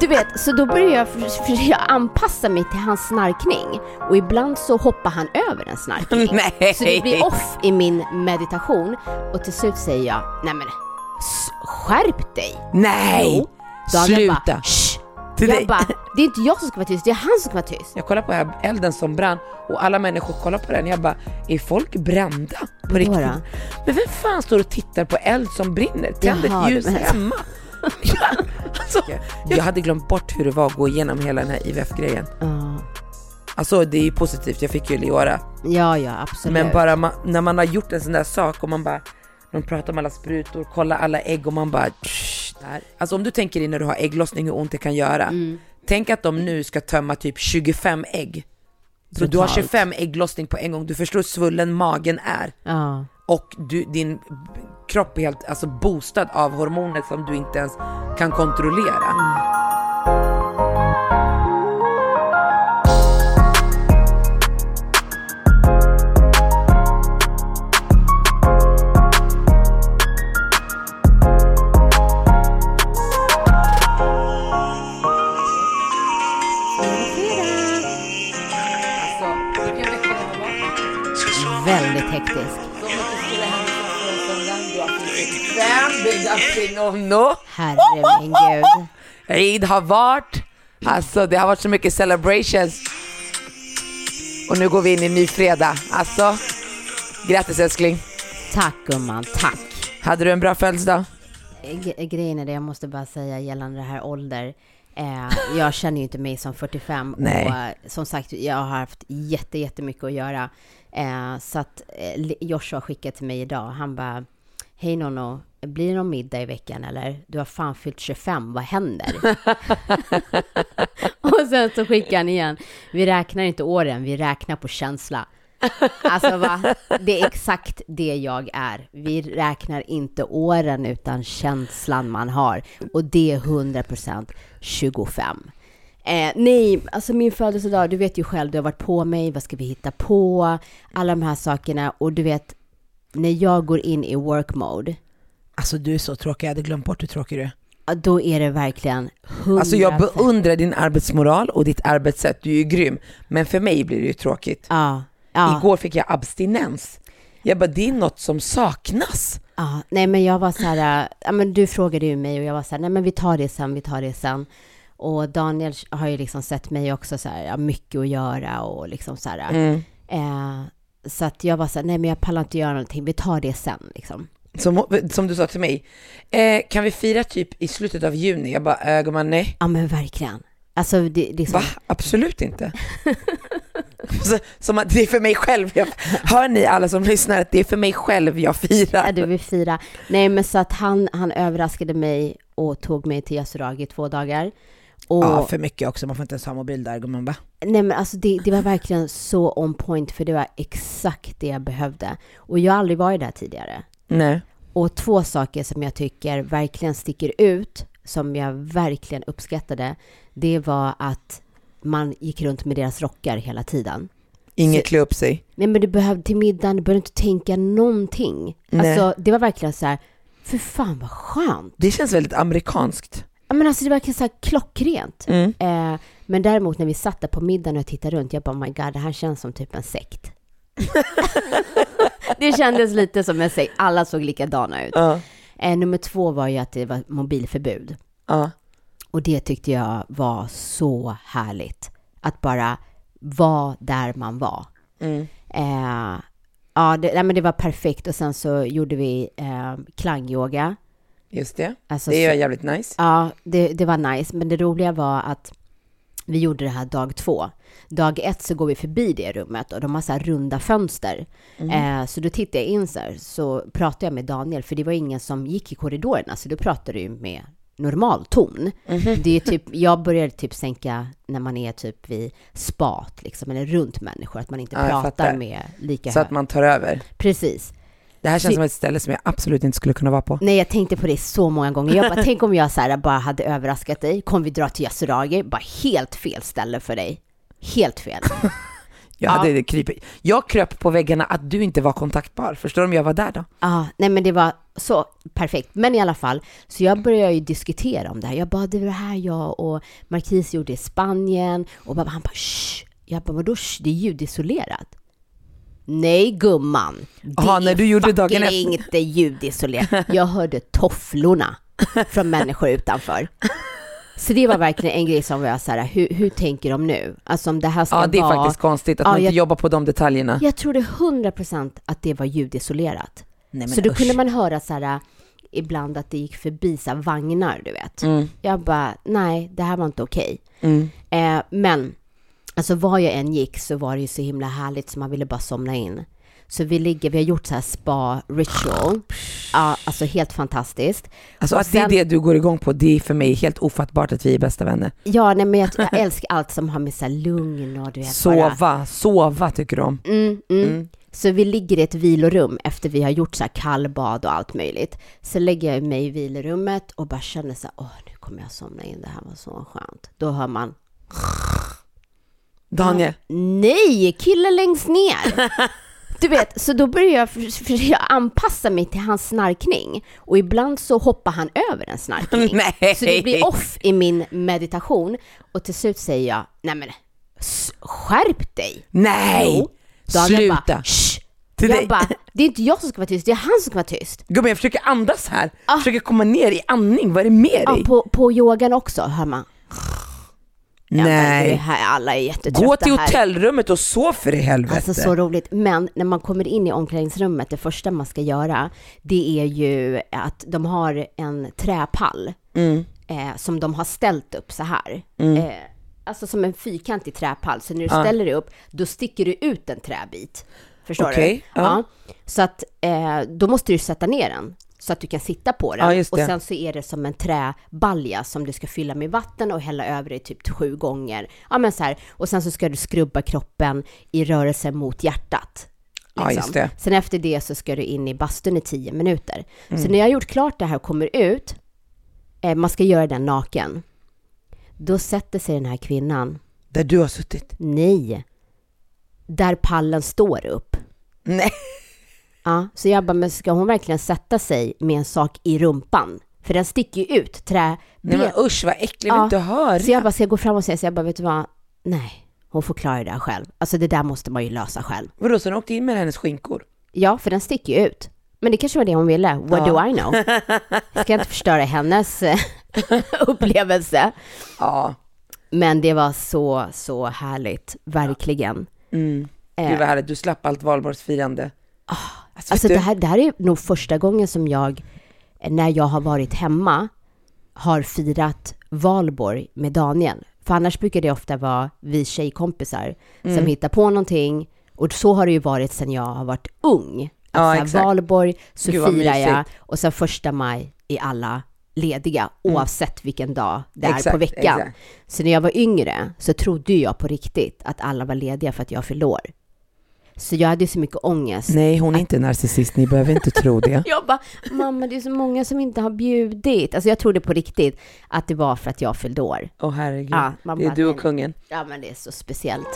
Du vet, så då börjar jag för- försöka anpassa mig till hans snarkning. Och ibland så hoppar han över en snarkning. Nej. Så det blir off i min meditation. Och till slut säger jag, nej men skärp dig. Nej! Jo. Daniel Sluta! Bara, Shh. Till jag dig. bara, det är inte jag som ska vara tyst, det är han som ska vara tyst. Jag kollar på här elden som brann och alla människor kollar på den. Jag bara, är folk brända på riktigt? då? Men vem fan står och tittar på eld som brinner? Tänd ett ljus hemma. Alltså, jag hade glömt bort hur det var att gå igenom hela den här IVF-grejen. Ja, Alltså det är ju positivt, jag fick ju Leora. ja, ja absolut. Men bara ma- när man har gjort en sån där sak och man bara, de pratar om alla sprutor, kollar alla ägg och man bara, "Tsch, där. Alltså om du tänker dig när du har ägglossning hur ont det kan göra. Mm. Tänk att de nu ska tömma typ 25 ägg. Så du har Brutalt. 25 ägglossning på en gång, du förstår hur svullen magen är. Ja. Och du, din kropp är helt alltså, boostad av hormoner som du inte ens kan kontrollera. Mm. Herre min gud. Eid har varit, alltså det har varit så mycket celebrations. Och nu går vi in i ny fredag. Alltså, grattis älskling. Tack gumman, tack. Hade du en bra födelsedag? G- grejen är det, jag måste bara säga gällande det här ålder. Eh, jag känner ju inte mig som 45 Nej. och eh, som sagt, jag har haft jätte, jättemycket att göra. Eh, så att eh, Joshua skickade till mig idag, han bara, hej Nonno, blir det någon middag i veckan eller? Du har fan fyllt 25, vad händer? och sen så skickar han igen, vi räknar inte åren, vi räknar på känsla. Alltså va? Det är exakt det jag är. Vi räknar inte åren utan känslan man har. Och det är 100% 25. Eh, nej, alltså min födelsedag, du vet ju själv, du har varit på mig, vad ska vi hitta på? Alla de här sakerna. Och du vet, när jag går in i work mode, Alltså du är så tråkig, jag hade glömt bort hur tråkig du är. ja, då är det verkligen 100 Alltså jag beundrar din arbetsmoral och ditt arbetssätt, du är ju grym. Men för mig blir det ju tråkigt. Ja, ja. Igår fick jag abstinens. Jag bara, det är något som saknas. Ja, nej men jag var så här, äh, ja men du frågade ju mig och jag var så här, nej men vi tar det sen, vi tar det sen. Och Daniel har ju liksom sett mig också så här, ja, mycket att göra och liksom så här. Mm. Eh, så att jag var så här, nej men jag pallar inte göra någonting, vi tar det sen liksom. Som, som du sa till mig, eh, kan vi fira typ i slutet av juni? Jag bara, äh, gumman nej. Ja men verkligen. Alltså det, liksom, Va? Absolut inte. Så, som att det är för mig själv. Jag, hör ni alla som lyssnar att det är för mig själv jag firar? ja, du vill fira. Nej men så att han, han överraskade mig och tog mig till Yasuragi i två dagar. Och, Ja, för mycket också. Man får inte ens ha mobil där gumman va? Nej men alltså det, det var verkligen så on point för det var exakt det jag behövde. Och jag har aldrig varit där tidigare. Nej. Och två saker som jag tycker verkligen sticker ut, som jag verkligen uppskattade, det var att man gick runt med deras rockar hela tiden. Inget klä upp sig. Nej men du behövde till middagen, du behövde inte tänka någonting. Nej. Alltså det var verkligen så här, för fan vad skönt. Det känns väldigt amerikanskt. Ja men alltså det var verkligen så här klockrent. Mm. Eh, men däremot när vi satt där på middagen och tittade runt, jag bara oh my god, det här känns som typ en sekt. det kändes lite som en sekt, alla såg likadana ut. Ja. Eh, nummer två var ju att det var mobilförbud. Ja. Och det tyckte jag var så härligt. Att bara vara där man var. Mm. Eh, ja, det, nej, men det var perfekt. Och sen så gjorde vi eh, klangyoga. Just det. Alltså, det är jävligt nice. Ja, det, det var nice. Men det roliga var att Vi gjorde det här dag två. Dag ett så går vi förbi det rummet och de har så här runda fönster. Eh, så då tittar jag in så här, så pratar jag med Daniel, för det var ingen som gick i korridorerna, så då pratade du med normal ton. Det är typ, jag började typ sänka när man är typ vid spat, liksom, eller runt människor, att man inte Ja, pratar med lika Så hög. att man tar över. Precis. Det här känns Så- som ett ställe som jag absolut inte skulle kunna vara på. Nej, jag tänkte på det så många gånger. Jag bara, tänk om jag så här bara hade överraskat dig. Kom vi dra till Yasuragi? Bara helt fel ställe för dig. Helt fel. Jag, hade kryper. jag kröp på väggarna att du inte var kontaktbar. Förstår du om jag var där då? Ja, nej men det var så perfekt. Men i alla fall, så jag började ju diskutera om det här. Jag bara, det var det här jag och Marquis gjorde i Spanien. Och bara, han bara, shh. Jag bara, vadå shh? Det är ljudisolerat. Nej gumman, det Jaha, när är du gjorde dagen efter. inte ljudisolerat. Jag hörde tofflorna från människor utanför. Så det var verkligen en grej som var så här, hur, hur tänker de nu? Alltså om det här ska Ja, det är vara... faktiskt konstigt att Ja, man inte jag- jobbar på de detaljerna. Jag trodde 100% att det var ljudisolerat. Nej, så då usch. kunde man höra så här ibland att det gick förbi så här vagnar, du vet. Mm. Jag bara, nej, det här var inte okej. Mm. Eh, men, alltså var jag än gick så var det ju så himla härligt så man ville bara somna in. Så vi ligger, vi har gjort så här spa-ritual. Ja, alltså helt fantastiskt. Alltså Och att det är sen- det du går igång på, det är för mig helt ofattbart att vi är bästa vänner. Ja, nej men jag, jag älskar allt som har med så här lugn och du vet bara... Sova, sova tycker du om. Mm, mm. Mm. Så vi ligger i ett vilorum efter vi har gjort så här kallbad och allt möjligt. Så lägger jag mig i vilorummet och bara känner så här, åh nu kommer jag somna in, det här var så skönt. Då hör man, Daniel, nej, killen längst ner! Du vet, så då börjar jag för- försöka anpassa mig till hans snarkning. Och ibland så hoppar han över en snarkning. Nej. Så det blir off i min meditation. Och till slut säger jag, nej men skärp dig! nej! Jo. Daniel Sluta! Bara, Shh. Till jag dig. bara, det är inte jag som ska vara tyst, det är han som ska vara tyst. Gubben jag försöker andas här, Ah. försöker komma ner i andning, vad är det med dig? på, på yogan också hör man. Ja, nej. här, alla är jättetrötta Gå till här. hotellrummet och sov för i helvete. Alltså så roligt. Men när man kommer in i omklädningsrummet, det första man ska göra, det är ju att de har en träpall Mm. eh, som de har ställt upp så här. Eh, alltså som en fyrkantig träpall. Så när du Ja. ställer dig upp, då sticker du ut en träbit. Förstår Okej, du? ja. Så att eh, då måste du sätta ner den så att du kan sitta på den. Ja, och sen så är det som en träbalja som du ska fylla med vatten och hälla över dig typ sju gånger. Ja, men så här. Och sen så ska du skrubba kroppen i rörelse mot hjärtat. Ja, just det. Sen efter det så ska du in i bastun i tio minuter. Mm. Så när jag har gjort klart det här och kommer ut, eh, man ska göra den naken, då sätter sig den här kvinnan, Där du har suttit. nej, där pallen står upp. Nej. Ja, så jag bara, men ska hon verkligen sätta sig med en sak i rumpan? För den sticker ju ut, trä... Nej men usch vad äckligt, Ja. inte höra. Så jag bara, ska jag gå fram och säga, så jag bara, vet du vad? Nej, hon får klara det där själv. Alltså det där måste man ju lösa själv. Vadå, så hon åkte in med hennes skinkor? Ja, för den sticker ju ut. Men det kanske var det hon ville. What Ja. do I know? Ska jag inte förstöra hennes eh, upplevelse. Ja. Men det var så, så härligt. Verkligen. Mm. Eh, Gud vad härligt, du slapp allt valborgsfirande. Alltså, Alltså det här, det här är nog första gången som jag, när jag har varit hemma, har firat valborg med Daniel. För annars brukar det ofta vara vi tjejkompisar Mm. som hittar på någonting. Och så har det ju varit sedan jag har varit ung. Ja, Alltså exakt. valborg så Gud, firar jag och sen första maj är alla lediga oavsett vilken dag det är på Exakt, veckan. exakt. Så när jag var yngre så trodde jag på riktigt att alla var lediga för att jag fyllde år. Så jag hade så mycket ångest. Nej, hon är inte narcissist, ni behöver inte tro det. Jag bara, mamma det är så många som inte har bjudit. Alltså jag trodde på riktigt att det var för att jag fyllde år. Åh herregud, Ja, man det är du och kungen. Ja men det är så speciellt.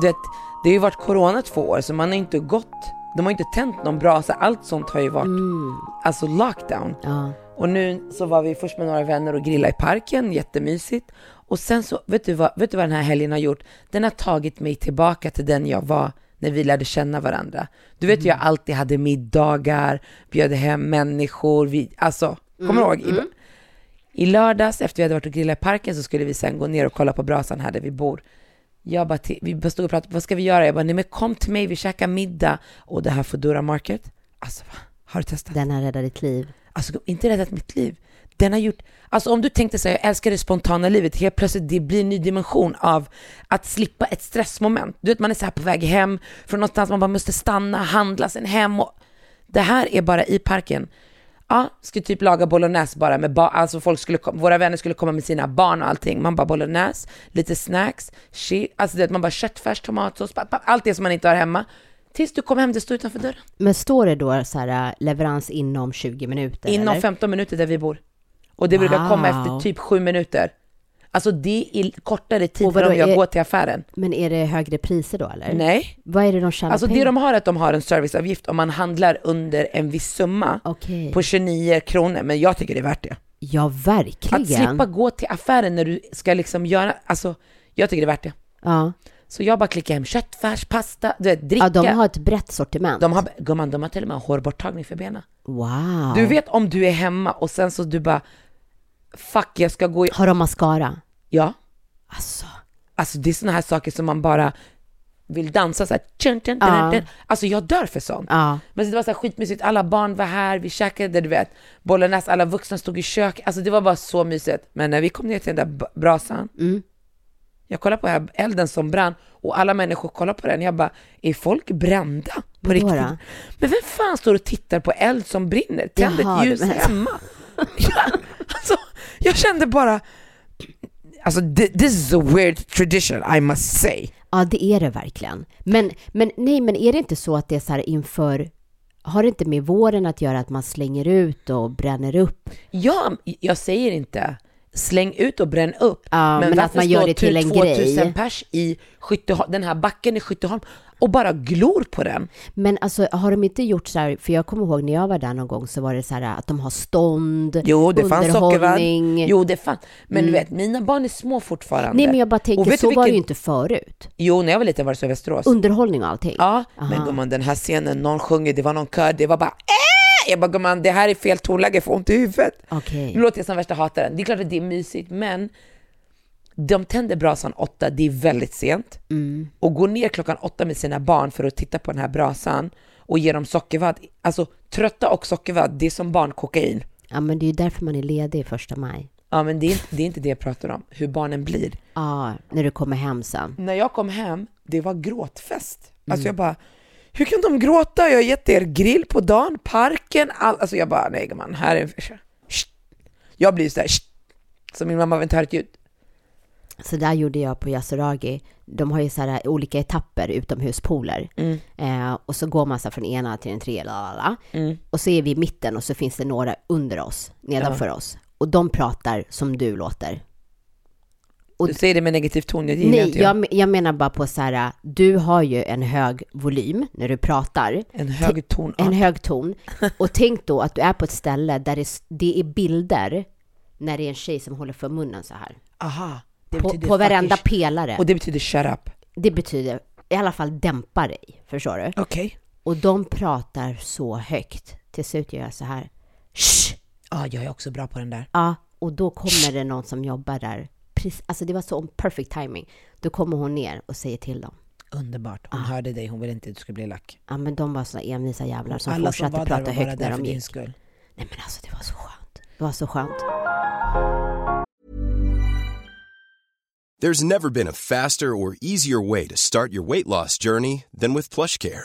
Du vet, det har ju varit corona två år, så man har inte gått, de har inte tänt någon brasa, allt sånt har ju varit, Mm, alltså lockdown. ja. Och nu så var vi först med några vänner och grilla i parken, jättemysigt. Och sen så, vet du, vad, vet du vad den här helgen har gjort? Den har tagit mig tillbaka till den jag var när vi lärde känna varandra. Du vet, jag alltid hade middagar, bjöd hem människor, vi, alltså, kommer du ihåg? I, I lördags, efter vi hade varit och grillat i parken, så skulle vi sen gå ner och kolla på brasan här där vi bor. Jag bara, till, vi bara stod och pratade, vad ska vi göra? Jag bara, nej men kom till mig, vi käkar middag. Och det här Foodora Market, alltså va? Har du testat? Den har räddat ditt liv. Alltså inte räddat mitt liv. Den har gjort, alltså om du tänkte säga jag älskar det spontana livet, helt plötsligt det blir en ny dimension av att slippa ett stressmoment. Du vet man är så här på väg hem från någonstans, man bara måste stanna, handla sen hem och det här är bara i parken. Ja, skulle typ laga bolognese bara med barn, alltså folk skulle, våra vänner skulle komma med sina barn och allting. Man bara bolognese, lite snacks, shit, alltså det, man bara köttfärs, tomatsås, allt det som man inte har hemma. Tills du kommer hem, det står utanför dörren. Men står det då så här äh, leverans inom 20 minuter? Inom eller? 15 minuter där vi bor. Och det brukar komma efter typ 7 minuter. Alltså det är kortare tid för om jag är- går till affären. Men är det högre priser då eller? Nej. Vad är det de tjänar Alltså det pengar? de har är att de har en serviceavgift om man handlar under en viss summa Okej. på 29 kronor, men jag tycker det är värt det. Ja, verkligen. Att slippa gå till affären när du ska liksom göra, alltså jag tycker det är värt det. Ja. Så jag bara klickar hem köttfärs, pasta, du vet, dricka. ja, de har ett brett sortiment. de har, gumman, de har till och med hårborttagning för benen. Wow. Du vet om du är hemma och sen så du bara, fuck jag ska gå i, Har de mascara? ja. Alltså. Alltså det är såna här saker som man bara vill dansa så här. Tjun, tjun, Ja. tjun, tjun. Alltså jag dör för sånt. Ja. Men det var så här skitmysigt, alla barn var här, vi käkade, du vet, bolognese, alla vuxna stod i kök, alltså det var bara så mysigt. Men när vi kom ner till den där brasan, Mm. jag kollade på här elden som brann och alla människor kollade på den, jag bara, är folk brända på riktigt? då? Men vem fan står och tittar på eld som brinner? Tänd ett ljus hemma. ja, alltså, jag kände bara, alltså thi- this is a weird tradition I must say. Ja, det är det verkligen. Men, men nej, men är det inte så att det är så här inför... Har det inte med våren att göra att man slänger ut och bränner upp? Ja, jag säger inte släng ut och bränn upp. Ja, men varför att man gör det till en 2000 grej. pers i Skytteholm, den här backen i Skytteholm och bara glor på den. Men alltså, har de inte gjort så här, för jag kommer ihåg när jag var där någon gång så var det så här att de har stånd, Jo, det fanns sockervadd. Jo, det fanns. Men du vet, mina barn är små fortfarande. Nej, men jag bara tänker, så du var det ju vilken- inte förut. Jo, när jag var liten var det så i Västerås. Underhållning och allting. Ja, Aha. men gumman den här scenen, någon sjunger, det var någon kör, det var bara äh! Jag bara gumman, det här är fel tonläge, jag får ont i huvudet. Okej. Nu låter jag som värsta hataren. Det är klart att det är mysigt, men de tänder brasan åtta, det är väldigt sent. Mm. Och gå ner klockan åtta med sina barn för att titta på den här brasan och ge dem sockervadd. Alltså trötta och sockervadd, det är som barnkokain. Ja, men det är ju därför man är ledig första maj. Ja, men det är, inte- det är inte det jag pratar om, hur barnen blir. Ja, när du kommer hem sen. När jag kom hem, det var gråtfest. Alltså jag bara, hur kan de gråta? Jag har gett er grill på dagen, parken, all... Alltså jag bara, nej gumman, här är... Shh. Jag blir så här, shh. så min mamma vill inte höra ett ljud. Så där gjorde jag på Yasuragi. De har ju så här olika etapper, utomhuspooler. Mm. Eh, och så går man så från ena till den tredje, lalala. Mm. Och så är vi i mitten och så finns det några under oss, nedanför oss. Och de pratar som du låter. Och- Du säger det med negativ ton, det Nej, inte jag. jag, jag menar bara på så här, du har ju en hög volym när du pratar. En hög ton. En hög ton. Och tänk då att du är på ett ställe där det, det är bilder när det är en tjej som håller för munnen så här. Aha. Det På, på varenda fucking- pelare. Och det betyder shut up. Det betyder i alla fall dämpa dig, förstår du? Okej. Och de pratar så högt. Till slut gör jag så här. Shh! Ja, jag är också bra på den där. Ja, och då kommer det någon som jobbar där. Precis, alltså det var så perfect timing. Då kommer hon ner och säger till dem. Underbart. Hon hörde dig, hon ville inte att du skulle bli lack. Ja, men de var såna envisa jävlar som Alla som fortsatte där prata högt där när de gick. skull. Nej men alltså det var så skönt. Det var så skönt. There's never been a faster or easier way to start your weight loss journey than with PlushCare.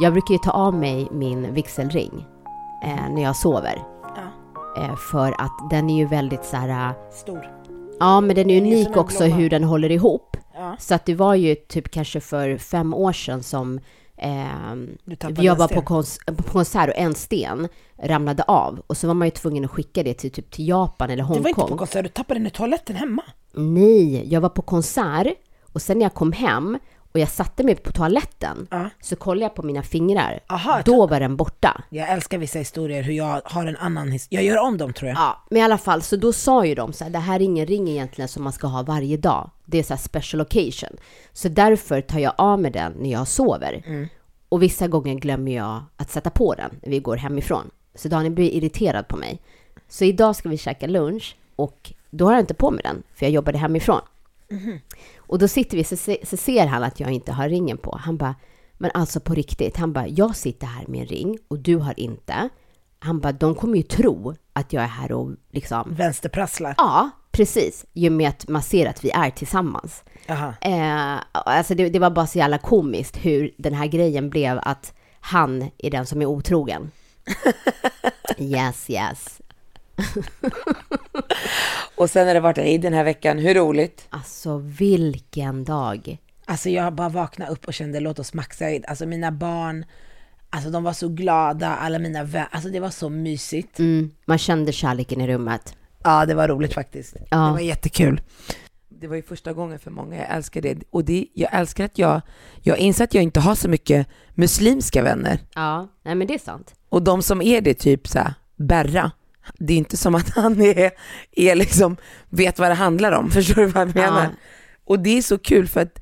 Jag brukar ju ta av mig min vigselring eh, när jag sover. Eh, för att den är ju väldigt så här... eh, Stor. Ja, men den är Den unik också blomma. hur den håller ihop. Ja. Så att det var ju typ kanske för fem år sedan som en var på, kons- på konsert och en sten ramlade av. Och så var man ju tvungen att skicka det till typ till Japan eller Du var inte på Hongkong. konsert, du tappade den i toaletten hemma. Nej, jag var på konsert och sen när jag kom hem och jag satte mig på toaletten Ja. så kollade jag på mina fingrar. Aha, Då var den borta. Jag älskar vissa historier, hur jag har en annan historia. Jag gör om dem tror jag. Ja, men i alla fall, så då sa ju de så här, det här är ingen ring egentligen som man ska ha varje dag. Det är så här special occasion. Så därför tar jag av med den när jag sover. Och vissa gånger glömmer jag att sätta på den när vi går hemifrån. Så Daniel blir irriterad på mig. Så idag ska vi käka lunch och då har jag inte på mig den, för jag jobbade hemifrån. Och då sitter vi, så, så ser han att jag inte har ringen på. Han bara, men alltså på riktigt. Han bara, jag sitter här med en ring och du har inte. Han bara, de kommer ju tro att jag är här och liksom... Vänsterprasslar. Ja, precis. Ju med att man ser att vi är tillsammans. Aha. Eh, alltså det, det var bara så jävla komiskt hur den här grejen blev att han är den som är otrogen. Yes, yes. Och sen har det varit Eid den här veckan, hur roligt? Alltså vilken dag. Alltså jag bara vaknade upp och kände låt oss maxa Eid. Alltså mina barn, alltså de var så glada, alla mina vänner, alltså det var så mysigt. Mm, man kände kärleken i rummet. Ja det var roligt faktiskt. Ja. Det var jättekul. Det var ju första gången för många, jag älskar det. Och det, jag älskar att jag, jag inser att jag inte har så mycket muslimska vänner. Ja, nej men det är sant. Och de som är det, typ så här, Berra, det är inte som att han är, är liksom, vet vad det handlar om. Förstår du vad jag menar? Ja. Och det är så kul för att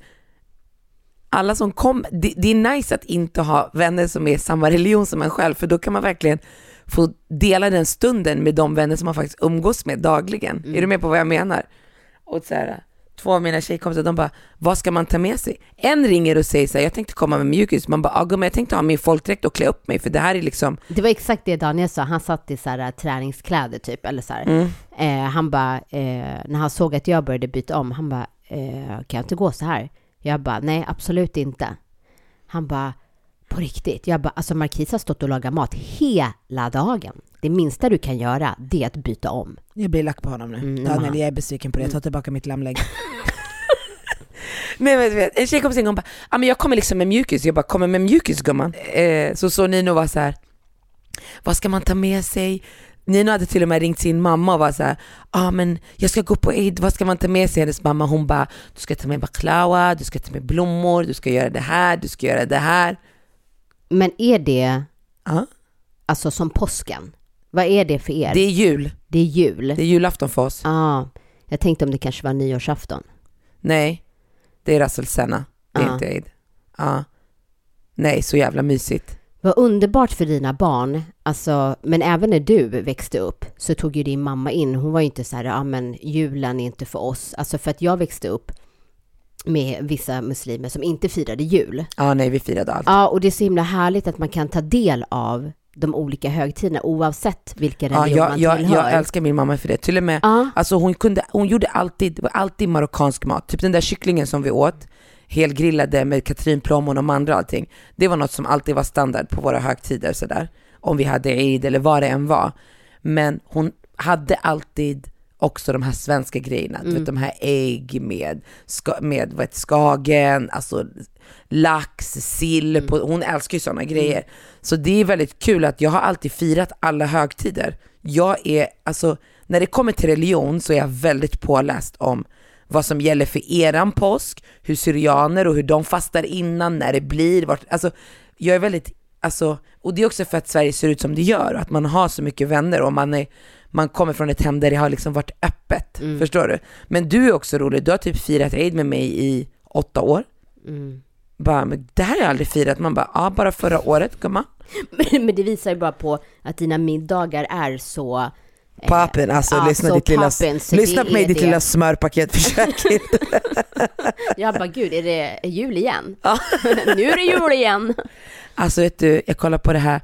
alla som kom, det, det är nice att inte ha vänner som är samma religion som en själv, för då kan man verkligen få dela den stunden med de vänner som man faktiskt umgås med dagligen. Är du med på vad jag menar? Och så här, två av mina tjejkompisar, de bara, vad ska man ta med sig? En ringer och säger så här, jag tänkte komma med mjukis, man bara, ah, gumman, jag tänkte ha min folkdräkt och klä upp mig, för det här är liksom, Det var exakt det Daniel sa. Han satt i så här, träningskläder typ, eller så här. Eh, han bara, eh, när han såg att jag började byta om, han bara, eh, kan jag inte gå så här? Jag bara, nej absolut inte. Han bara, på riktigt? Jag bara, alltså Marquis har stått och lagat mat hela dagen. Det minsta du kan göra, det är att byta om. jag blir lack på honom nu. Mm, Daniel, jag är besviken på det, jag tar tillbaka mitt lammlägg. Nej men vet, en tjejkompis en gång bara, ah, men jag kommer liksom med mjukis, jag bara, kommer med mjukis gumman? Eh, så så Nino var så här, vad ska man ta med sig? Nino hade till och med ringt sin mamma och var så här, ah, men jag ska gå på Eid, vad ska man ta med sig? Hennes mamma hon bara, du ska ta med baklawa, du ska ta med blommor, du ska göra det här, du ska göra det här. Men är det, Ja, alltså som påsken? Vad är det för er? det är jul, det är jul? det är julafton för oss. Ja, jag tänkte om det kanske var nyårsafton. Nej, det är Ras el Sena, det är Ja. inte Eid. Ja. Nej, så jävla mysigt. Vad underbart för dina barn, alltså, men även när du växte upp så tog ju din mamma in, hon var ju inte så här, ja men julen är inte för oss, alltså för att jag växte upp med vissa muslimer som inte firade jul. Ja, nej, vi firade allt. Ja, och det är så himla härligt att man kan ta del av de olika högtiderna oavsett vilken Ja, religion jag, man jag, tillhör. jag älskar min mamma för det. Till och med, Ja. alltså hon, kunde, hon gjorde alltid, alltid marockansk mat. Typ den där kycklingen som vi åt, helgrillade med katrinplommon och mandel och allting. Det var något som alltid var standard på våra högtider sådär. Om vi hade Eid eller vad det än var. Men hon hade alltid också de här svenska grejerna, du vet de här ägg med, ska, med vad heter, skagen, alltså lax, sill, på, hon älskar ju sådana grejer. Så det är väldigt kul att jag har alltid firat alla högtider. Jag är, alltså när det kommer till religion så är jag väldigt påläst om vad som gäller för eran påsk, hur syrianer och hur de fastar innan, när det blir, vart, alltså jag är väldigt, alltså, och det är också för att Sverige ser ut som det gör, att man har så mycket vänner och man är, man kommer från ett hem där det har liksom varit öppet, förstår du? Men du är också rolig, du har typ firat Eid med mig i åtta år. Bara, men det här har jag aldrig firat, man bara, ja bara förra året gumman. Men det visar ju bara på att dina middagar är så... eh, Pappen, alltså ja, lyssna, ditt lilla, lyssna på mig ditt det. lilla smörpaket, försök inte. Jag bara, gud, är det jul igen? nu är det jul igen! Alltså vet du, jag kollar på det här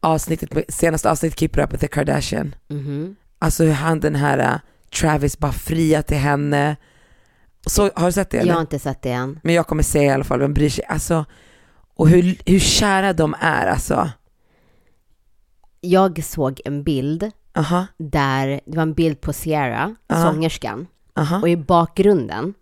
avsnittet, senaste avsnittet Keep Up with the Kardashian. Mhm. Alltså hur han den här uh, Travis bara fria till henne. Så, har du sett det eller? Jag har inte sett det än. Men jag kommer säga i alla fall, vem bryr sig? Alltså, och hur, hur kära de är alltså. Jag såg en bild Aha, där det var en bild på Sierra, Ja. sångerskan, aha. och i bakgrunden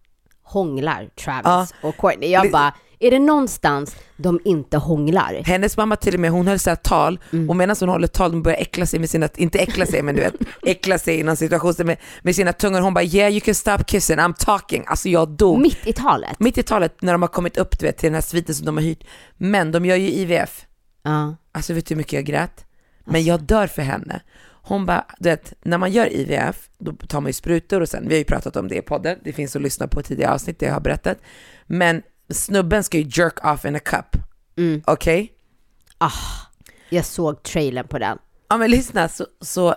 hånglar Travis och Courtney. Jag bara, är det någonstans de inte hånglar? Hennes mamma till och med, hon höll så här tal Mm. och medan hon håller tal, hon börjar äckla sig med sina, inte äckla sig men du vet, äckla sig inom situationen med, med sina tungor. Hon bara yeah you can stop kissing, I'm talking. Alltså jag dog. Mitt i talet? Mitt i talet när de har kommit upp du vet, till den här sviten som de har hyrt. Men de gör ju IVF. Ja. Alltså vet du hur mycket jag grät? Men jag dör för henne. Hon bara, du vet, när man gör IVF, då tar man ju sprutor och sen, vi har ju pratat om det i podden, det finns att lyssna på tidigare avsnitt, det jag har berättat. Men snubben ska ju jerk off in a cup, Mm. okej? Ah, jag såg trailern på den. Ja men lyssna, så, så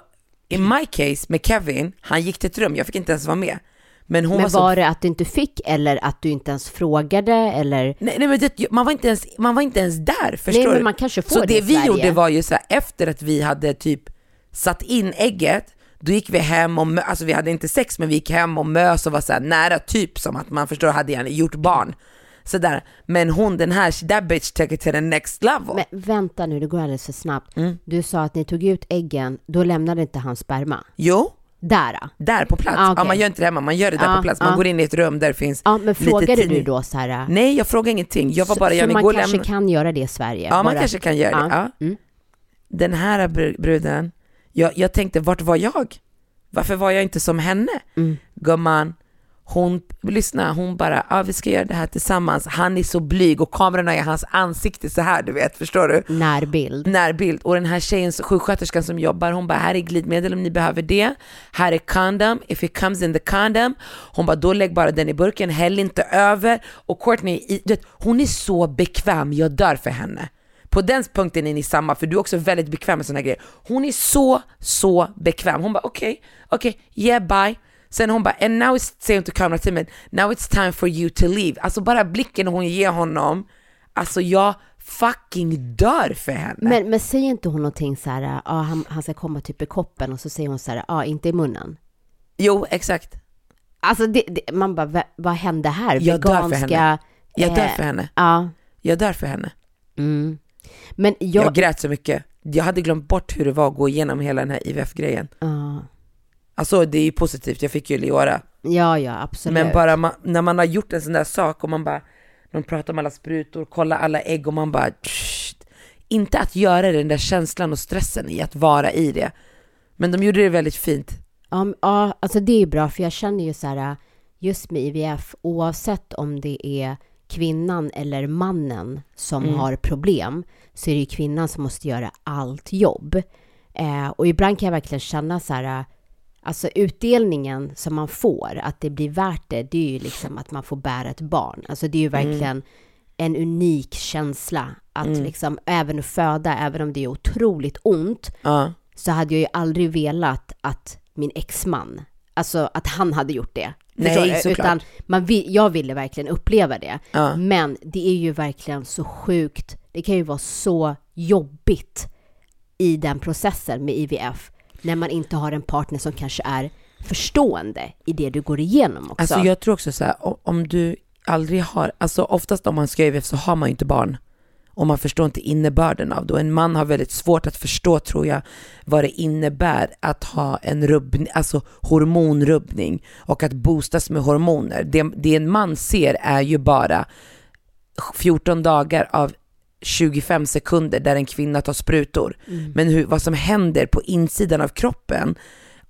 in my case med Kevin, han gick till ett rum, jag fick inte ens vara med. Men Men var så... var det att du inte fick eller att du inte ens frågade eller? Nej, nej men det, man, var inte ens, man var inte ens där, förstår Nej, men man kanske får så det det i vi Sverige. gjorde var ju så här, efter att vi hade typ satt in ägget, då gick vi hem och, alltså vi hade inte sex men vi gick hem och mös och var så här nära, typ som att man förstår, hade gjort barn. Sådär. Men hon den här, that bitch took it to the next level. Men vänta nu, det går alldeles för snabbt. Mm. Du sa att ni tog ut äggen, då lämnade inte han sperma. Jo, Där ah. där på plats. Ah, okej. Ja, man gör inte det hemma, man gör det där Ah, på plats. Man ah. går in i ett rum där det finns Ja, men lite frågade du tidning. då så här? Nej, jag frågade ingenting. Jag var bara, så jag man går och kanske lämna. kan göra det i Sverige? Ja, man bara- kanske kan göra det. Ja. Mm. Den här br- bruden, jag, jag tänkte, vart var jag? Varför var jag inte som henne? Mm. Gumman, hon, lyssna, hon bara, ah, vi ska göra det här tillsammans. Han är så blyg och kamerorna är i hans ansikte så här, du vet, förstår du? Närbild. närbild och den här tjejen, sjuksköterskan som jobbar, hon bara här är glidmedel om ni behöver det, här är condom, if it comes in the condom, hon bara då lägg bara den i burken, häll inte över och Courtney, du vet, hon är så bekväm, jag dör för henne. På den punkten är ni samma, för du är också väldigt bekväm med såna grejer. Hon är så, så bekväm. Hon bara okej, okej, yeah bye. Sen hon bara, and now it's, säger hon till kamerateamet, now it's time for you to leave. Alltså bara blicken hon ger honom, alltså jag fucking dör för henne. Men, men säger inte hon någonting så här, ja, han, han ska komma typ i koppen och så säger hon så här, ja, inte i munnen. Jo, exakt. Alltså det, det, man bara, "Va- vad hände här? Jag dör för Veganska... henne. Jag dör eh, för henne. Ja. Jag dör för henne. Mm. Men Jag, jag... grät så mycket. Jag hade glömt bort hur det var att gå igenom hela den här IVF-grejen. Ja, Alltså det är ju positivt, jag fick ju Leora. ja, ja, absolut. Men bara ma- när man har gjort en sån där sak och man bara, de pratar om alla sprutor, kolla alla ägg och man bara, "Tsch." inte att göra den där känslan och stressen i att vara i det. Men de gjorde det väldigt fint. Ja, men- ja, alltså det är bra, för jag känner ju så här, just med IVF, oavsett om det är kvinnan eller mannen som Mm. har problem, så är det ju kvinnan som måste göra allt jobb. Eh, och ibland kan jag verkligen känna så här, alltså utdelningen som man får, att det blir värt det, det är ju liksom att man får bära ett barn. Alltså det är ju Mm. verkligen en unik känsla att liksom även föda, även om det är otroligt ont, Ja. så hade jag ju aldrig velat att min exman, alltså att han hade gjort det. Nej, såklart. Utan man jag ville verkligen uppleva det. Ja. Men det är ju verkligen så sjukt, det kan ju vara så jobbigt i den processen med IVF, när man inte har en partner som kanske är förstående i det du går igenom också. Alltså jag tror också så här, om du aldrig har, alltså oftast om man ska IVF så har man ju inte barn. Och man förstår inte innebörden av det. Och en man har väldigt svårt att förstå tror jag vad det innebär att ha en rubbning, alltså hormonrubbning och att boostas med hormoner. Det, det en man ser är ju bara 14 dagar av 25 sekunder där en kvinna tar sprutor. Men hur, vad som händer på insidan av kroppen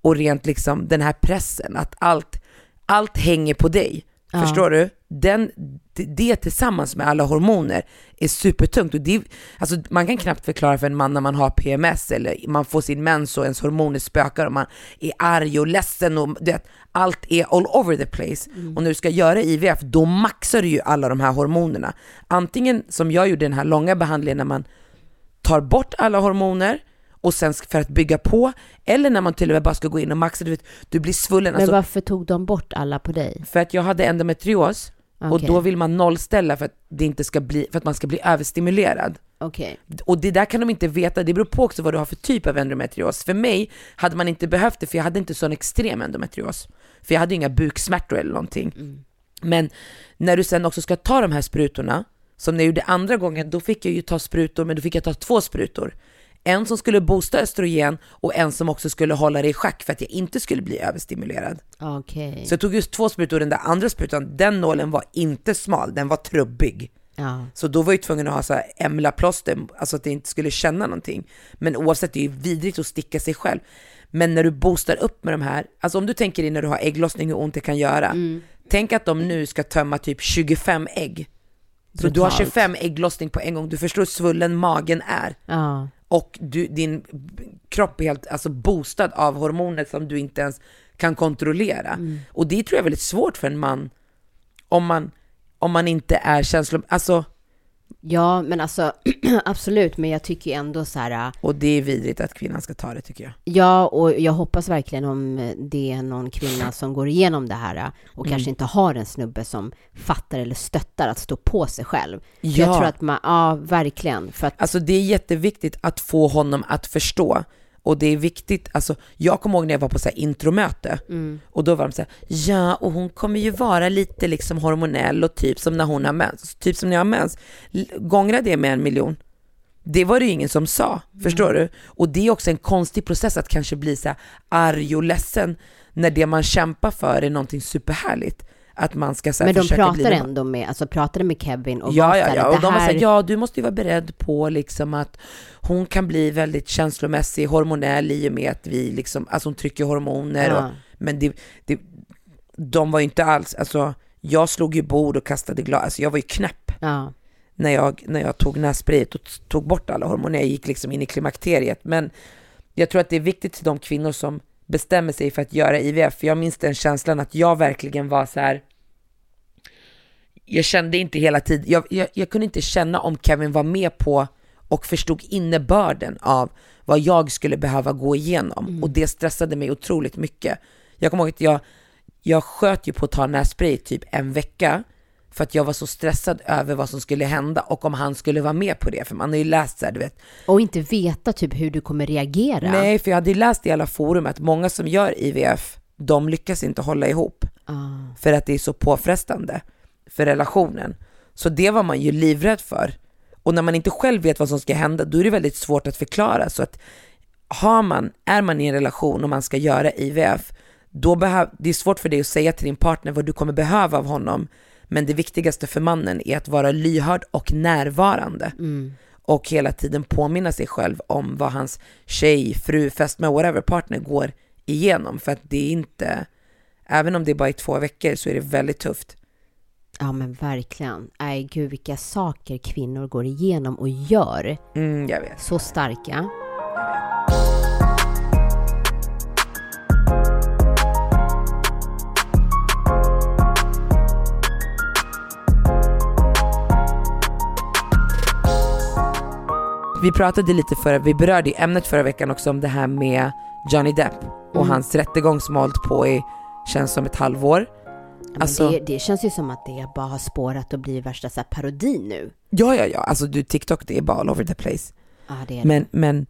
och rent liksom den här pressen, att allt, allt hänger på dig. Ja. Förstår du? Den, det, det tillsammans med alla hormoner är supertungt. Och det, alltså man kan knappt förklara för en man när man har PMS eller man får sin mens och ens hormoner spökar och man är arg och ledsen och du vet, allt är all over the place. Och när du ska göra IVF, då maxar du ju alla de här hormonerna. Antingen som jag gjorde den här långa behandlingen när man tar bort alla hormoner och sen för att bygga på, eller när man till och med bara ska gå in och maxa, du vet, du blir svullen. Men Alltså, varför tog de bort alla på dig? för att jag hade endometrios och Okej. då vill man nollställa för att, det inte ska bli, för att man ska bli överstimulerad. Okej. Och det där kan de inte veta, det beror på också vad du har för typ av endometrios. För mig hade man inte behövt det för jag hade inte sån extrem endometrios. För jag hade inga buksmärtor eller någonting. Men när du sen också ska ta de här sprutorna, som när jag gjorde andra gången, då fick jag ju ta sprutor, men då fick jag ta två sprutor. En som skulle boosta östrogen och en som också skulle hålla det i schack för att jag inte skulle bli överstimulerad. Okej. Så jag tog just två sprutor och den där andra sprutan, den nålen var inte smal, den var trubbig. Ja. Så då var jag tvungen att ha så här emlaplåster, alltså att det inte skulle känna någonting. Men oavsett, det är ju vidrigt att sticka sig själv. Men när du boostar upp med de här, alltså om du tänker dig när du har ägglossning hur ont det kan göra. Tänk att de nu ska tömma typ 25 ägg. Så du har Brutalt. 25 ägglossning på en gång, du förstår hur svullen magen är. Ja. Och du, din kropp är helt alltså, boostad av hormoner som du inte ens kan kontrollera. Och det tror jag är väldigt svårt för en man om man, om man inte är känslom... Alltså, Ja, men alltså absolut, men jag tycker ändå så här, och det är vidrigt att kvinnan ska ta det tycker jag. ja, och jag hoppas verkligen om det är någon kvinna som går igenom det här och Mm. kanske inte har en snubbe som fattar eller stöttar att stå på sig själv. För Ja. Jag tror att man, ja, verkligen, för att, Alltså det är jätteviktigt att få honom att förstå. Och det är viktigt, alltså jag kommer ihåg när jag var på så här intromöte och då var de så här, ja och hon kommer ju vara lite liksom hormonell och typ som när hon har mens, typ som när jag har mens. Gångra det med en miljon. Det var det ju ingen som sa, förstår du? Och det är också en konstig process att kanske bli så här arg och ledsen när det man kämpar för är någonting superhärligt. Att man ska så här men de pratar ändå med, alltså pratade med Kevin och Ja, var ja, ja. det Och de var här, såhär, ja du måste ju vara beredd på liksom att hon kan bli väldigt känslomässig, hormonell i och med att vi liksom, alltså hon trycker hormoner Ja. och, men det, det, de var ju inte alls, alltså jag slog ju bord och kastade glas, alltså jag var ju knäpp ja, när jag, när jag tog nässprayet och tog bort alla hormoner, jag gick liksom in i klimakteriet. Men jag tror att det är viktigt till de kvinnor som bestämmer sig för att göra IVF, för jag minns den känslan att jag verkligen var så här. Jag kände inte hela tiden, jag, jag, jag kunde inte känna om Kevin var med på och förstod innebörden av vad jag skulle behöva gå igenom och det stressade mig otroligt mycket. Jag kommer ihåg att jag, jag sköt ju på att ta nässpray typ en vecka för att jag var så stressad över vad som skulle hända och om han skulle vara med på det. För man har ju läst så här, du vet. och inte veta typ hur du kommer reagera. Nej, för jag hade ju läst i alla forum att många som gör IVF, de lyckas inte hålla ihop. Ah. För att det är så påfrestande för relationen. Så det var man ju livrädd för. Och när man inte själv vet vad som ska hända, då är det väldigt svårt att förklara. Så att har man, är man i en relation och man ska göra IVF, då behöv, det är svårt för dig att säga till din partner vad du kommer behöva av honom. Men det viktigaste för mannen är att vara lyhörd och närvarande. Och hela tiden påminna sig själv om vad hans tjej, fru, fästmö, whatever partner går igenom. För att det är inte, även om det är bara i två veckor så är det väldigt tufft. Ja men verkligen. Nej gud vilka saker kvinnor går igenom och gör. Mm, jag vet. Så starka. Vi pratade lite förra, vi berörde i ämnet förra veckan också om det här med Johnny Depp och hans rättegång som har hållit på i, känns som ett halvår. Men Alltså- det, det känns ju som att det bara har spårat och blir värsta så här parodi nu. Ja, ja, ja, alltså du TikTok det är bara all over the place. Ja det är det. Men, men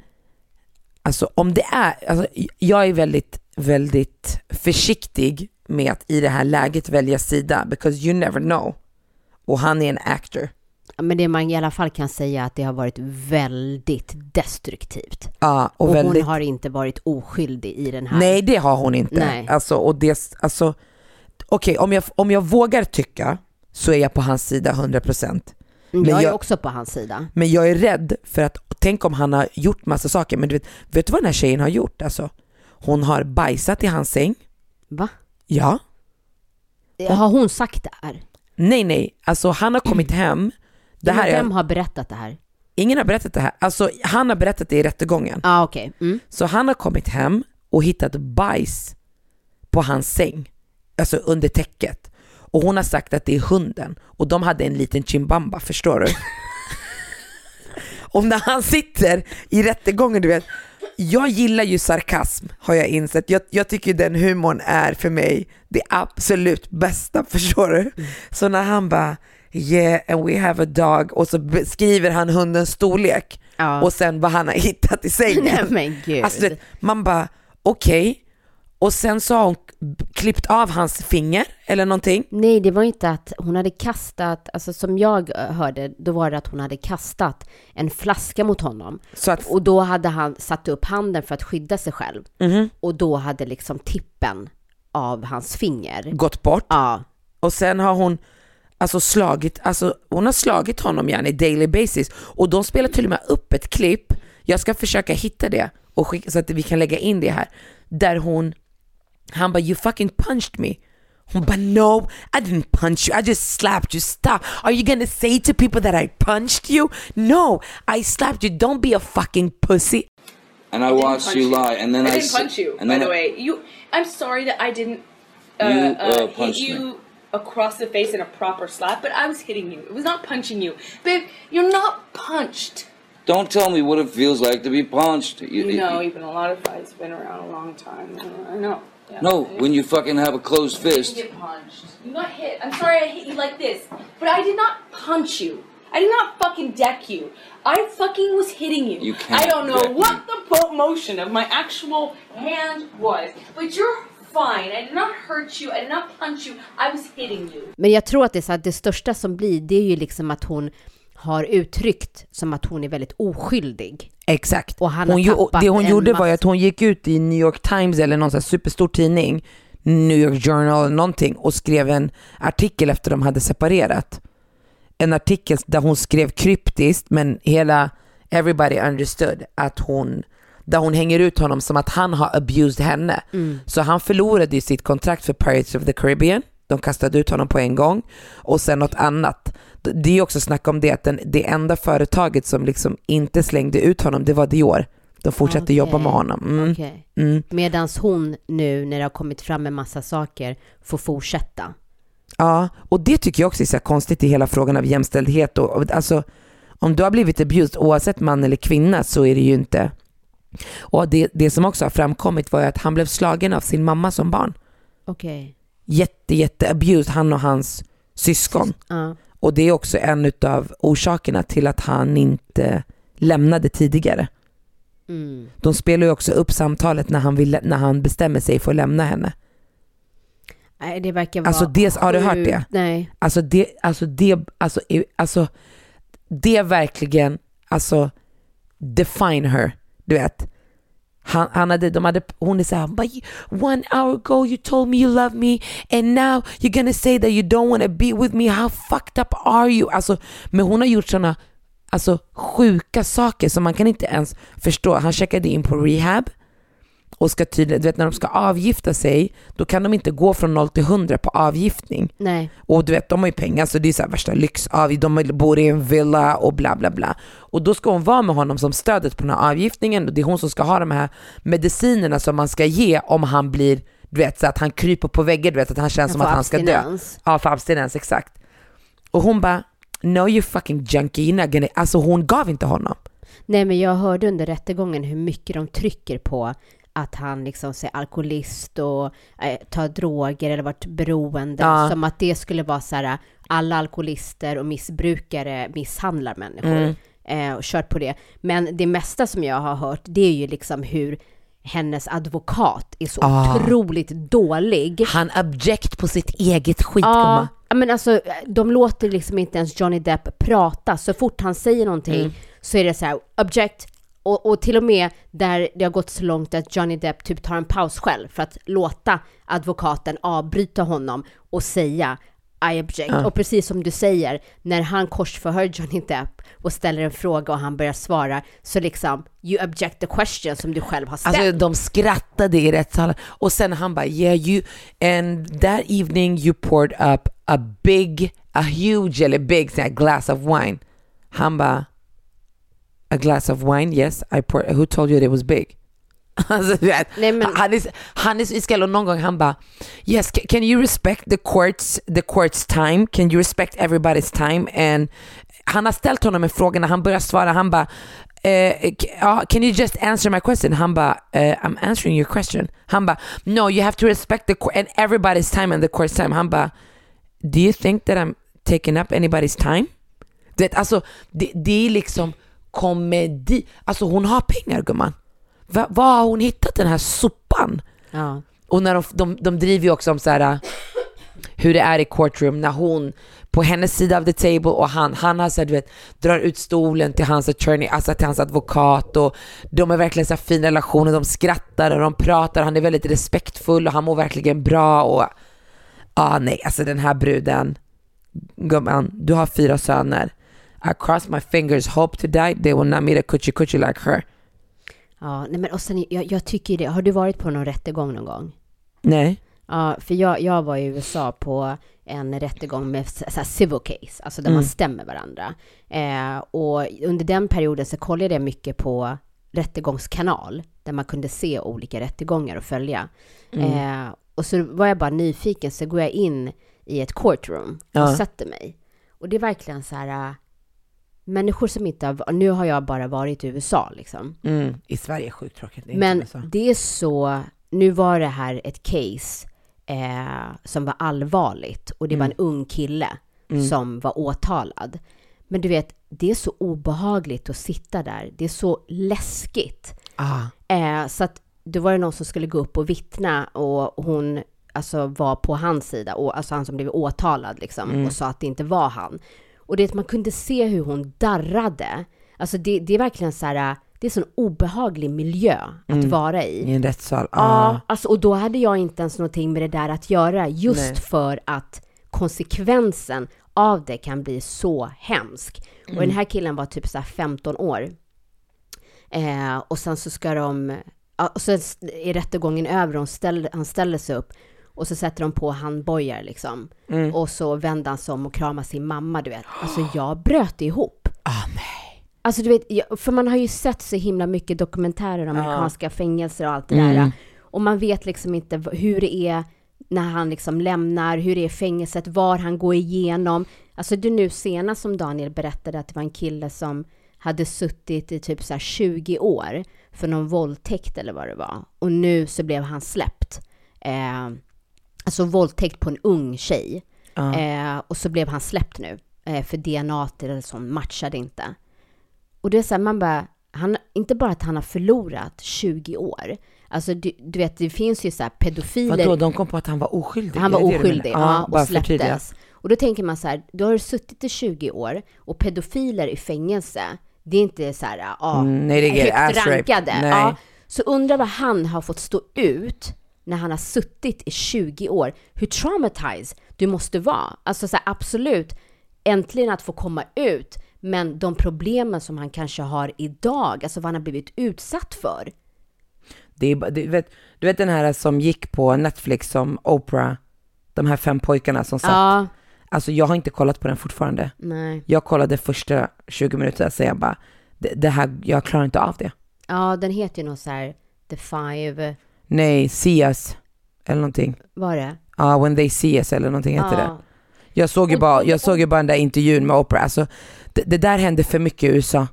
alltså om det är, alltså, jag är väldigt, väldigt försiktig med att i det här läget välja sida because you never know. Och han är en actor. Ja, Men det man i alla fall kan säga att det har varit väldigt destruktivt. Ja, och, Och, väldigt, hon har inte varit oskyldig i den här. nej det har hon inte. Nej. Alltså, och det, alltså, okej om, jag, om jag vågar tycka så är jag på hans sida 100%. jag, men är jag- också på hans sida. Men jag är rädd för att, tänk om han har gjort massa saker, men du vet, vet du vad den här tjejen har gjort alltså? Hon har bajsat i hans säng, Va? ja. Har hon sagt det här? Nej nej, alltså han har kommit hem, det här Men Vem är, har berättat det här? ingen har berättat det här, alltså han har berättat det i rättegången. Ah, okej. Mm. Så han har kommit hem och hittat bajs på hans säng, alltså under täcket. Och hon har sagt att det är hunden och de hade en liten chimbamba, förstår du? och när han sitter i rättegången, du vet, jag gillar ju sarkasm har jag insett. Jag, jag tycker den humorn är för mig det absolut bästa, förstår du? Så när han bara yeah and we have a dog och så beskriver han hundens storlek Ja. och sen vad han har hittat i sängen. Nej men gud. Alltså, man bara okej. Och sen har hon klippt av hans finger eller någonting. Nej, det var inte att hon hade kastat, alltså som jag eh, hörde, då var det att hon hade kastat en flaska mot honom. Att, Och då hade han satt upp handen för att skydda sig själv. Mhm. Och då hade liksom tippen av hans finger. gått bort. Ja, Och sen har hon alltså slagit, alltså hon har slagit honom yani daily basis. Och de spelar till och med upp ett klipp, jag ska försöka hitta det och skicka, så att vi kan lägga in det här, där hon, han bara you fucking punched me. Hon bara no, I didn't punch you, I just slapped you, stop. Are you gonna say to people that I punched you? No, I slapped you, don't be a fucking pussy. And I watched you lie, and then I I, didn't s- punch you, and by then the I- way. You, I'm sorry that I didn't uh, You, uh, uh, hit punched you me. across the face in a proper slap, but I was hitting you. It was not punching you, babe. You're not punched. Don't tell me what it feels like to be punched. You, You know, you've a lot of fights, been around a long time. I know. No, when you fucking have a closed You fist. get punched. You got hit. I'm sorry I hit you like this, but I did not punch you. I did not fucking deck you. I fucking was hitting you. You can't I don't know deck what me. the motion of my actual hand was, but you're fine. I did not hurt you. I did not punch you. I was hitting you. men jag tror att det, är så att det största som blir, det är ju liksom att hon har uttryckt som att hon är väldigt oskyldig. Exakt. Och han hon, tappat det hon en gjorde var ju att hon gick ut i New York Times eller någon sån här superstor tidning, New York Journal eller någonting och skrev en artikel efter de hade separerat. En artikel där hon skrev kryptiskt men hela everybody understood att hon där hon hänger ut honom som att han har abused henne. Så han förlorade ju sitt kontrakt för Pirates of the Caribbean. De kastade ut honom på en gång. Och sen något annat. Det är också snack om det att den, det enda företaget som liksom inte slängde ut honom, det var Dior. De fortsatte Okej. jobba med honom. Mm. Okej. Mm. Medans hon nu, när det har kommit fram en massa saker, får fortsätta. Ja, och det tycker jag också är så här konstigt i hela frågan av jämställdhet. Och, alltså, om du har blivit abused, oavsett man eller kvinna, så är det ju inte... Och det, det som också har framkommit var att han blev slagen av sin mamma som barn. Okej. Jätte, jätte abused, han och hans syskon. Ja. Och det är också en av orsakerna till att han inte lämnade tidigare. Mm. De spelar ju också upp samtalet när han, vill, när han bestämmer sig för att lämna henne. Nej, det verkar vara Alltså, det- har du hört det? Nej. Alltså det, alltså det, alltså, alltså det verkligen, alltså define her, du vet. Han, han hade, de hade, hon är såhär, but you- one hour ago you told me you love me and now you're gonna say that you don't wanna be with me, how fucked up are you? Alltså, men hon har gjort sådana alltså, sjuka saker som man kan inte ens förstå. Han checkade in på rehab och ska tydligen, du vet när de ska avgifta sig, då kan de inte gå från 0 till 100 på avgiftning. Nej. Och du vet, de har ju pengar så det är så värsta lyx. De bor i en villa och bla bla bla. Och då ska hon vara med honom som stödet på den här avgiftningen och det är hon som ska ha de här medicinerna som man ska ge om han blir, du vet, så att han kryper på väggen, du vet, att han känns Han som att han ska dö. abstinens. Ja, för abstinens, exakt. Och hon bara, no you fucking junkie, you're not gonna... Alltså hon gav inte honom. Nej, men jag hörde under rättegången hur mycket de trycker på att han liksom är alkoholist och eh, tar droger eller varit beroende. Ja. Som att det skulle vara så här, alla alkoholister och missbrukare misshandlar människor. Eh, och kört på det. Men det mesta som jag har hört, det är ju liksom hur hennes advokat är så Ah. otroligt dålig. Han object på sitt eget skit, ja, men alltså de låter liksom inte ens Johnny Depp prata. Så fort han säger någonting Mm. så är det så här, object. Och, och till och med där det har gått så långt att Johnny Depp typ tar en paus själv för att låta advokaten avbryta honom och säga I object. Och precis som du säger, när han korsförhör Johnny Depp och ställer en fråga och han börjar svara, så liksom, you object the question som du själv har ställt. Alltså de skrattade i rättssalen och sen han bara yeah you and that evening you poured up a big, a huge eller big glass of wine. Han bara a glass of wine yes I poured, who told you that it was big? Alltså, Nej, men- han, är, han är så iskall och någon gång han bara yes can, you respect the courts, the courts time? Can you respect everybody's time? And han har ställt honom en fråga när han börjar svara han bara k- can you just answer my question? Han bara, eh, I'm answering your question. Han bara, no you have to respect the court and everybody's time and the court's time. Han bara, do you think that I'm taking up anybody's time? Det, alltså, det, det är liksom komedi. Alltså hon har pengar gumman. Va, var har hon hittat den här sopan? ja. Och när de, de, de driver ju också om så här hur det är i courtroom när hon på hennes sida av the table och han, han har så här, du vet, drar ut stolen till hans attorney, alltså till hans advokat och de är verkligen så här fin relation och de skrattar och de pratar, han är väldigt respektfull och han mår verkligen bra och ah nej, alltså den här bruden, gumman, du har fyra söner. I cross my fingers, hope to die, they will not meet a coochie coochie like her. Ja, nej men och sen, jag, jag tycker det. Har du varit på någon rättegång någon gång? Nej. Ja, för jag, jag var i USA på en rättegång med så här civil case, alltså där Mm. man stämmer varandra. Eh, och under den perioden så kollade jag mycket på rättegångskanal, där man kunde se olika rättegångar och följa. Mm. Eh, och så var jag bara nyfiken, så går jag in i ett courtroom och Ja. sätter mig. Och det är verkligen så här, människor som inte har, nu har jag bara varit i USA liksom. Mm. I Sverige är sjukt tråkigt. Det är Men det är så, nu var det här ett case eh, som var allvarligt och det var en ung kille som var åtalad. Men du vet, det är så obehagligt att sitta där. Det är så läskigt. Ah. Eh, så att då var det någon som skulle gå upp och vittna och hon alltså var på hans sida, och, alltså han som blev åtalad liksom, och sa att det inte var han. Och det man kunde se hur hon darrade. Alltså det, det är verkligen så här, det är sån obehaglig miljö att vara i. I en rättssal. Ja, Ah. alltså, och då hade jag inte ens någonting med det där att göra, just Nej. för att konsekvensen av det kan bli så hemsk. Och Mm. den här killen var typ så här 15 år. Eh, och sen så ska de, och så är rättegången över, och ställ, han ställer sig upp och så sätter de på handbojar liksom. Mm. Och så vänder han sig om och kramar sin mamma, du vet. Alltså jag bröt ihop. Ah, nej. Alltså du vet, för man har ju sett så himla mycket dokumentärer om amerikanska fängelser och allt det Mm. där. Och man vet liksom inte hur det är när han liksom lämnar, hur det är fängelset, var han går igenom. Alltså det nu senast som Daniel berättade att det var en kille som hade suttit i typ så här 20 år för någon våldtäkt eller vad det var. Och nu så blev han släppt. Eh, alltså våldtäkt på en ung tjej. Ja. Eh, och så blev han släppt nu. Eh, för DNA eller sånt matchade inte. Och det är så här, man bara, han, inte bara att han har förlorat 20 år. Alltså du, du vet, det finns ju så här pedofiler. Vadå, de kom på att han var oskyldig? Han var du oskyldig, Ja, och släpptes. Och då tänker man så här, du har suttit i 20 år och pedofiler i fängelse, det är inte så här, ja, Mm, nej, det är högt rankade. Nej. Ja, så undrar vad han har fått stå ut när han har suttit i 20 år. Hur traumatized du måste vara. Alltså så här, absolut, äntligen att få komma ut, men de problemen som han kanske har idag, alltså vad han har blivit utsatt för. Det är, du, vet, du vet den här som gick på Netflix som Oprah, de här fem pojkarna som satt. Ja, Alltså jag har inte kollat på den fortfarande. nej. Jag kollade första 20 minuterna, så jag bara, det, det här, jag klarar inte av det. Ja, den heter ju något så här, The Five, Nej, see us, eller någonting. vad är det? Ja, when they see us eller någonting heter det. Ja. Jag såg ju bara, jag såg ju bara den där intervjun med Oprah, alltså det, det där händer för mycket i USA.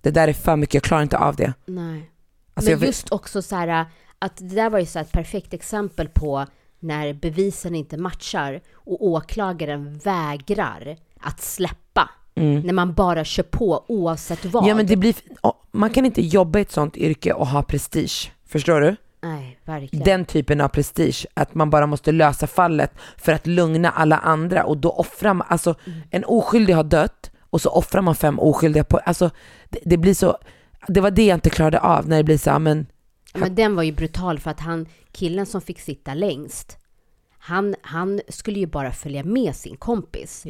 Det där är för mycket, jag klarar inte av det. Nej. Alltså Men just också så här att det där var ju så här ett perfekt exempel på när bevisen inte matchar och åklagaren vägrar att släppa. När man bara kör på oavsett vad. Mm. Ja men det blir, ja, man kan inte jobba i ett sånt yrke och ha prestige. Förstår du? Nej, verkligen. Den typen av prestige, att man bara måste lösa fallet för att lugna alla andra och då offrar man, alltså en oskyldig har dött och så offrar man fem oskyldiga på, alltså det, det blir så, det var det jag inte klarade av när det blir så, ja, men Men den var ju brutal för att han, killen som fick sitta längst, han, han skulle ju bara följa med sin kompis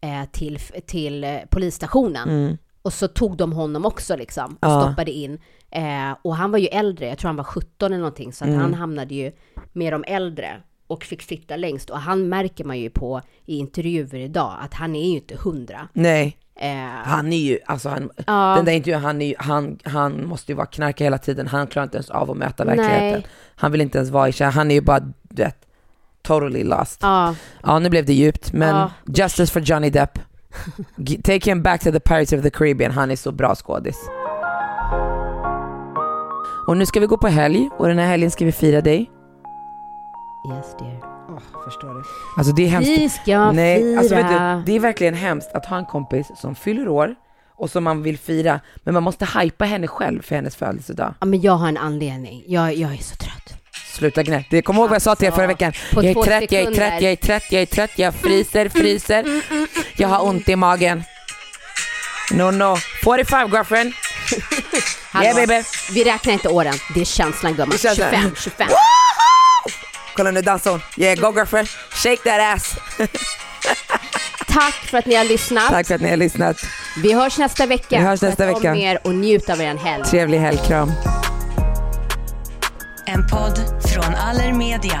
eh, till, till eh, polisstationen. Och så tog de honom också liksom och Mm. Ja. stoppade in. Eh, och han var ju äldre, jag tror han var 17 eller någonting, så att Mm. han hamnade ju med de äldre och fick sitta längst. Och han märker man ju på i intervjuer idag att han är ju inte hundra. Nej, Eh, han är ju, alltså han, Ja. den där intervjun, han, är ju, han, han måste ju vara knarka hela tiden, han klarar inte ens av att möta verkligheten. Nej. Han vill inte ens vara i kär, han är ju bara, du vet, totally lost. ja, Ja, nu blev det djupt, men Ja. justice for Johnny Depp. Take him back to the Pirates of the Caribbean, han är så bra skådis. Och nu ska vi gå på helg, och den här helgen ska vi fira dig. yes dear. förstår du? Alltså det är hemskt. Vi ska Nej, fira. alltså vet du, det är verkligen hemskt att ha en kompis som fyller år och som man vill fira, men man måste hypa henne själv för hennes födelsedag. Ja, men jag har en anledning. Jag, jag är så trött. Sluta gnäll. Det kommer ihåg vad jag sa till er förra veckan. På Jag är trött, jag är trött, jag är trött, jag är trött, jag fryser, fryser. Jag har ont i magen. No, no. 45 girlfriend. Hallå, Yeah baby. Vi räknar inte åren, det är känslan gumman. Det är känslan. 25, 25. Kolla nu dansar hon. Yeah, go girlfriend. Shake that ass. Tack för att ni har lyssnat. Tack för att ni har lyssnat. Vi hörs nästa vecka. Vi hörs nästa Sköt om vecka. er och njut av er helg. Trevlig helg, kram. En podd från Allermedia.